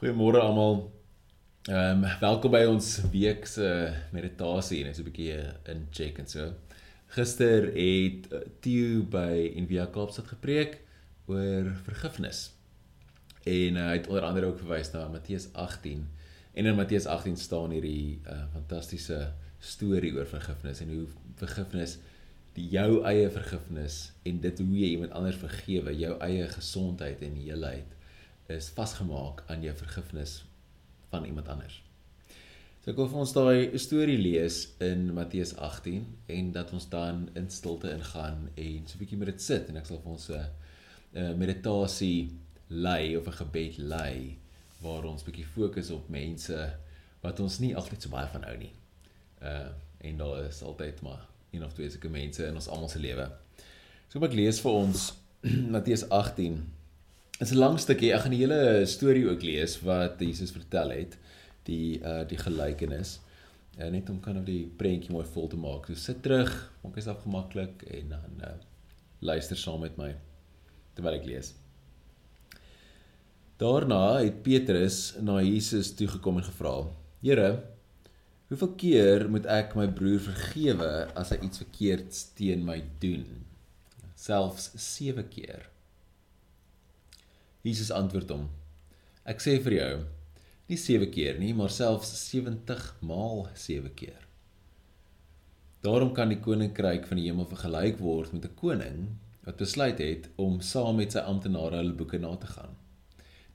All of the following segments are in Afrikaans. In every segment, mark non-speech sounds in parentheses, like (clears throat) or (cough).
Goeiemôre almal. Ehm um, welkom by ons week se meditasie en so 'n bietjie in check en so. Gister het eh, Theo by Envia Kaapstad gepreek oor vergifnis. En uh, hy het onder andere ook verwys na Matteus 18. En in Matteus 18 staan hierdie uh, fantastiese storie oor vergifnis en hoe vergifnis die jou eie vergifnis en dit hoe jy iemand anders vergewe, jou eie gesondheid en heelheid is vasgemaak aan jou vergifnis van iemand anders. So ek wil vir ons daai storie lees in Matteus 18 en dat ons dan in stilte ingaan en so 'n bietjie met dit sit en ek sal vir ons 'n meditasie lei of 'n gebed lei waar ons bietjie fokus op mense wat ons nie altyd so baie van hou nie. Uh en daar is altyd maar een of twee sulke mense in ons almal se lewe. So ek lees vir ons (clears throat) Matteus 18 Is 'n lang stukkie. Ek gaan die hele storie ook lees wat Jesus vertel het, die uh die gelykenis. Uh, net om kan of die prentjie mooi vol te maak. So sit terug, maak dit afgemaklik en dan uh luister saam met my terwyl ek lees. Daarna het Petrus na Jesus toe gekom en gevra: "Here, hoeveel keer moet ek my broer vergewe as hy iets verkeerds teen my doen?" Selfs 7 keer. Jesus antwoord hom: Ek sê vir jou, nie 7 keer nie, maar selfs 70 maal 7 keer. Daarom kan die koninkryk van die hemel vergelyk word met 'n koning wat besluit het om saam met sy amptenare hulle boeke na te gaan.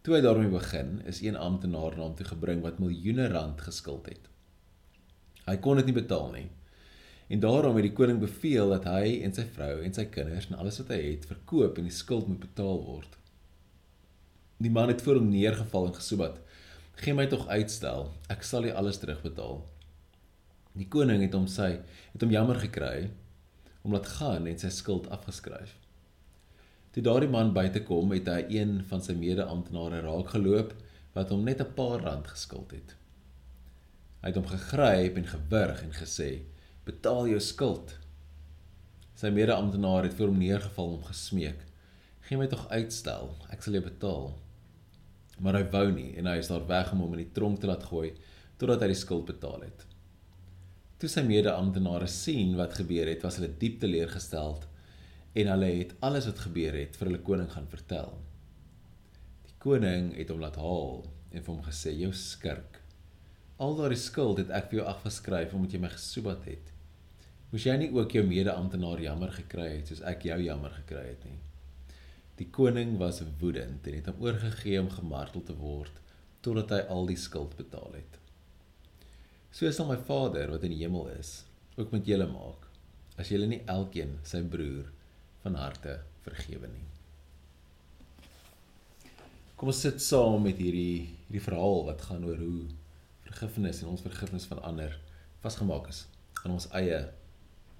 Toe hy daarmee begin, is een amptenaar na hom toe gebring wat miljoene rand geskuld het. Hy kon dit nie betaal nie. En daarom het die koning beveel dat hy en sy vrou en sy kinders en alles wat hy het verkoop en die skuld moet betaal word. Die man het voor hom neergeval en gesoebat. "Gee my tog uitstel, ek sal u alles terugbetaal." Die koning het hom sy het hom jammer gekry om laat gaan en sy skuld afgeskryf. Toe daardie man buite kom, het hy een van sy mede-amptenare raakgeloop wat hom net 'n paar rand geskuld het. Hy het hom gegryp en gewurg en gesê: "Betaal jou skuld." Sy mede-amptenaar het voor hom neergeval en hom gesmeek: "Gee my tog uitstel, ek sal jou betaal." Maar hy wou nie en hy is daar weg om hom in die tronk te laat gooi totdat hy die skuld betaal het. Toe sy mede-amptenare sien wat gebeur het, was hulle diep teleurgesteld en hulle het alles wat gebeur het vir hulle koning gaan vertel. Die koning het hom laat haal en vir hom gesê: "Jou skurk. Al daardie skuld het ek vir jou afgeskryf omdat jy my gesoebat het. Moes jy nie ook jou mede-amptenaar jammer gekry het soos ek jou jammer gekry het nie?" Die koning was woedend en het hom oorgegee om gemartel te word totdat hy al die skuld betaal het. So sal my Vader wat in die hemel is ook met julle maak as julle nie elkeen sy broer van harte vergewe nie. Kom ons sit saam met hierdie hierdie verhaal wat gaan oor hoe vergifnis en ons vergifnis van ander vasgemaak is aan ons eie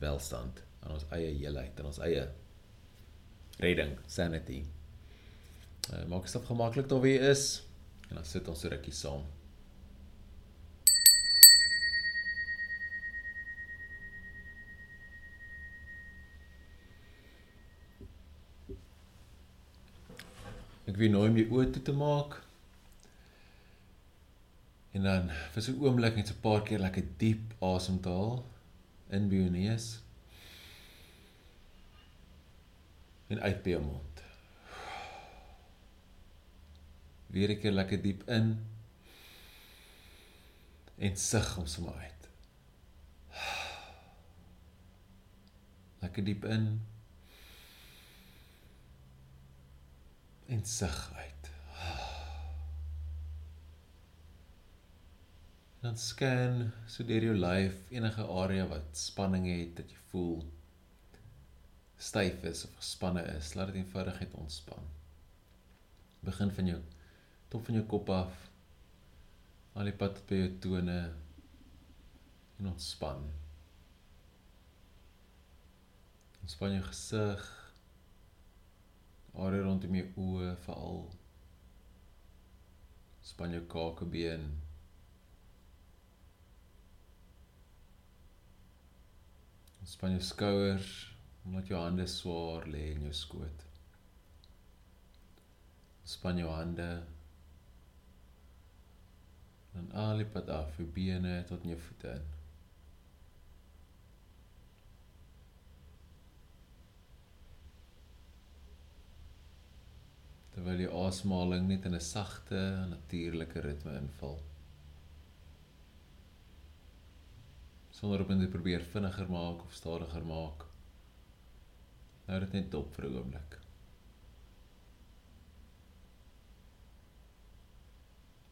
welstand, aan ons eie heelheid, aan ons eie redding, sanity. Uh, maak dit gemaklik daar wie is en dan sit ons so rukkie saam. Ek wil nou om die oë toe te maak. En dan vir so 'n oomblik net so 'n paar keer lekker diep asemhaal in by jou neus. En uit by jou mond. Weer 'n keer lekker diep in en sug hom sommer uit. Lekker diep in en sug uit. Dan scan so deur jou lyf enige area wat spanning het dat jy voel styf is of gespanne is, laat dit eenvoudig net ontspan. Begin van jou top van jou kop af al die pad by jou tone en ontspan. Ontspan jou gesig, area rondom jou oë veral. Span jou kakebeen. Ontspan jou skouers omdat jou hande swaar lê in jou skoot. Span jou hande al die pad af, jou bene tot in jou voete in. Terwyl die asemhaling net in 'n sagte, natuurlike ritme inval. Sonder om dit probeer vinniger maak of stadiger maak. Nou dit net dop vir 'n oomblik.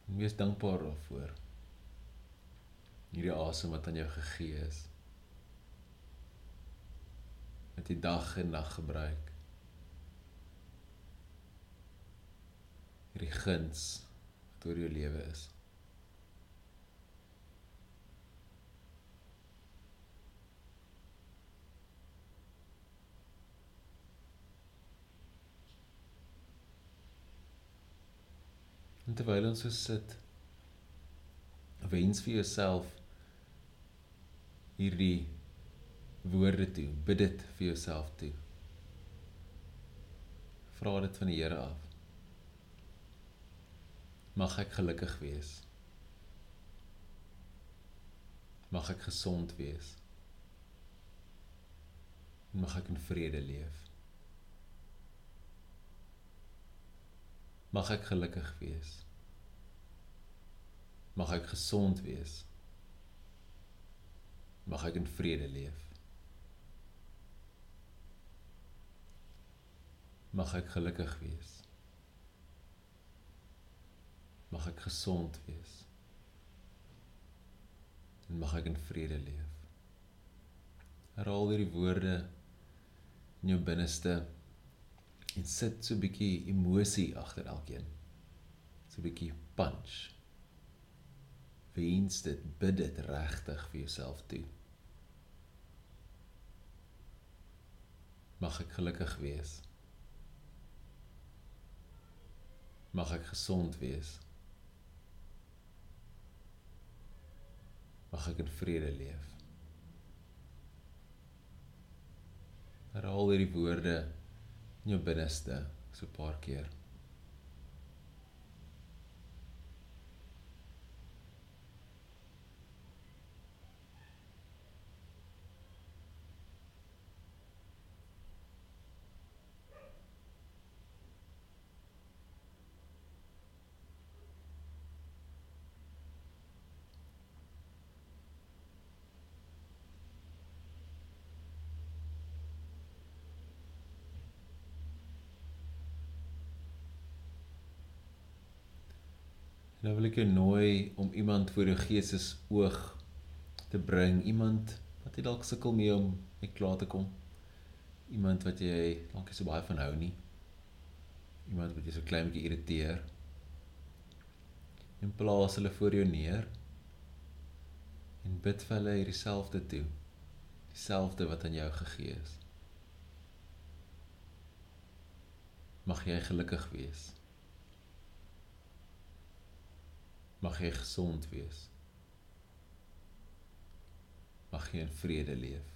En wees dankbaar daarvoor. Hierdie asem wat aan jou gegee is. Met die dag en nag gebruik. Hierdie guns wat oor jou lewe is. En terwyl ons so sit, wens vir jouself hierdie woorde toe. Bid dit vir jouself toe. Vra dit van die Here af. Mag ek gelukkig wees. Mag ek gesond wees. Mag ek in vrede leef. Mag ek gelukkig wees. Mag ek gesond wees. Mag ek in vrede leef. Mag ek gelukkig wees. Mag ek gesond wees. En mag ek in vrede leef. Herhaal hierdie woorde in jou binneste en sit so 'n bietjie emosie agter elkeen. So 'n bietjie punch. Wens dit, bid dit regtig vir jouself toe. Mag ek gelukkig wees. Mag ek gesond wees. Mag ek in vrede leef. Herhaal hierdie woorde in jou binneste so Nou wil ek jou nooi om iemand voor jou gees oog te bring, iemand wat jy dalk sukkel mee om mee klaar te kom. Iemand wat jy dalk nie so baie van hou nie. Iemand wat jy so klein bietjie irriteer. En plaas hulle voor jou neer. En bid vir hulle hierdie selfde toe. Dieselfde wat aan jou gegee is. Mag jy gelukkig wees. Mag jy gesond wees. Mag jy in vrede leef.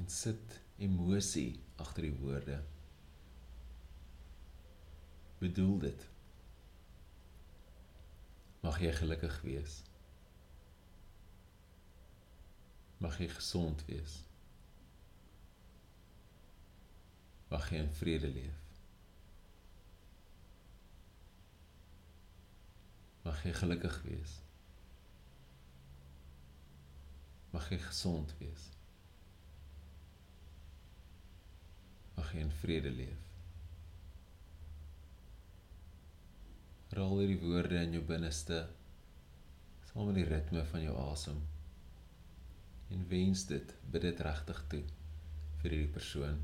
En sit emosie agter die woorde. Bedoel dit. Mag jy gelukkig wees. Mag jy gesond wees. Mag jy in vrede leef. Mag jy gelukkig wees. Mag jy gesond wees. Mag jy in vrede leef. Rol hierdie woorde in jou binneste saam met die ritme van jou asem. En wens dit, bid dit regtig toe vir hierdie persoon.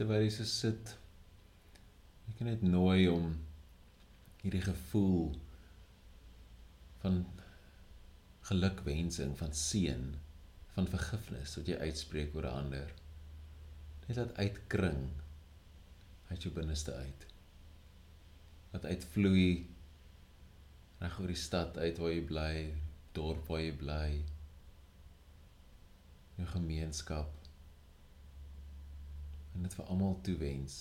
Terwyl jy so sit. Jy kan net nooi om hierdie gevoel van gelukwensing, van seën, van vergifnis wat jy uitspreek oor 'n ander. Net laat uitkring uit jou binneste uit. Wat uitvloei reg oor die stad uit waar jy bly, dorp waar jy bly, jou gemeenskap. En dit vir almal toewens.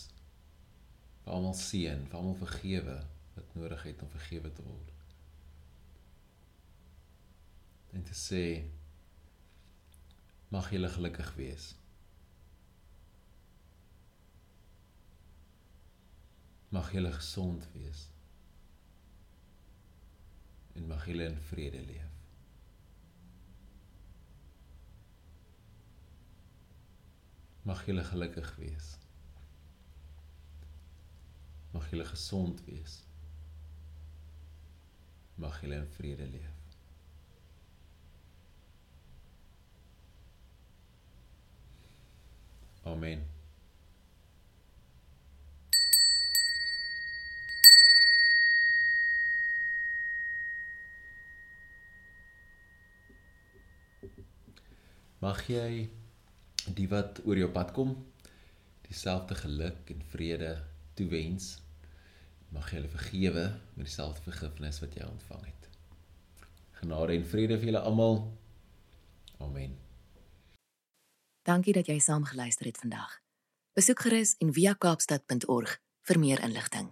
Vir almal seën, vir almal vergewe wat nodig het om vergewe te word. En te sê mag jy gelukkig wees. Mag jy gesond wees. En mag jy in vrede leef. Mag jy gelukkig wees. Mag jy gesond wees. Mag jy in vrede leef. Amen. Mag jy die wat oor jou pad kom dieselfde geluk en vrede toewens. Mag jy hulle vergewe met dieselfde vergifnis wat jy ontvang het. Genade en vrede vir julle almal. Amen. Dankie dat jy saam geluister het vandag. Besoek gerus en via kaapstad.org vir meer inligting.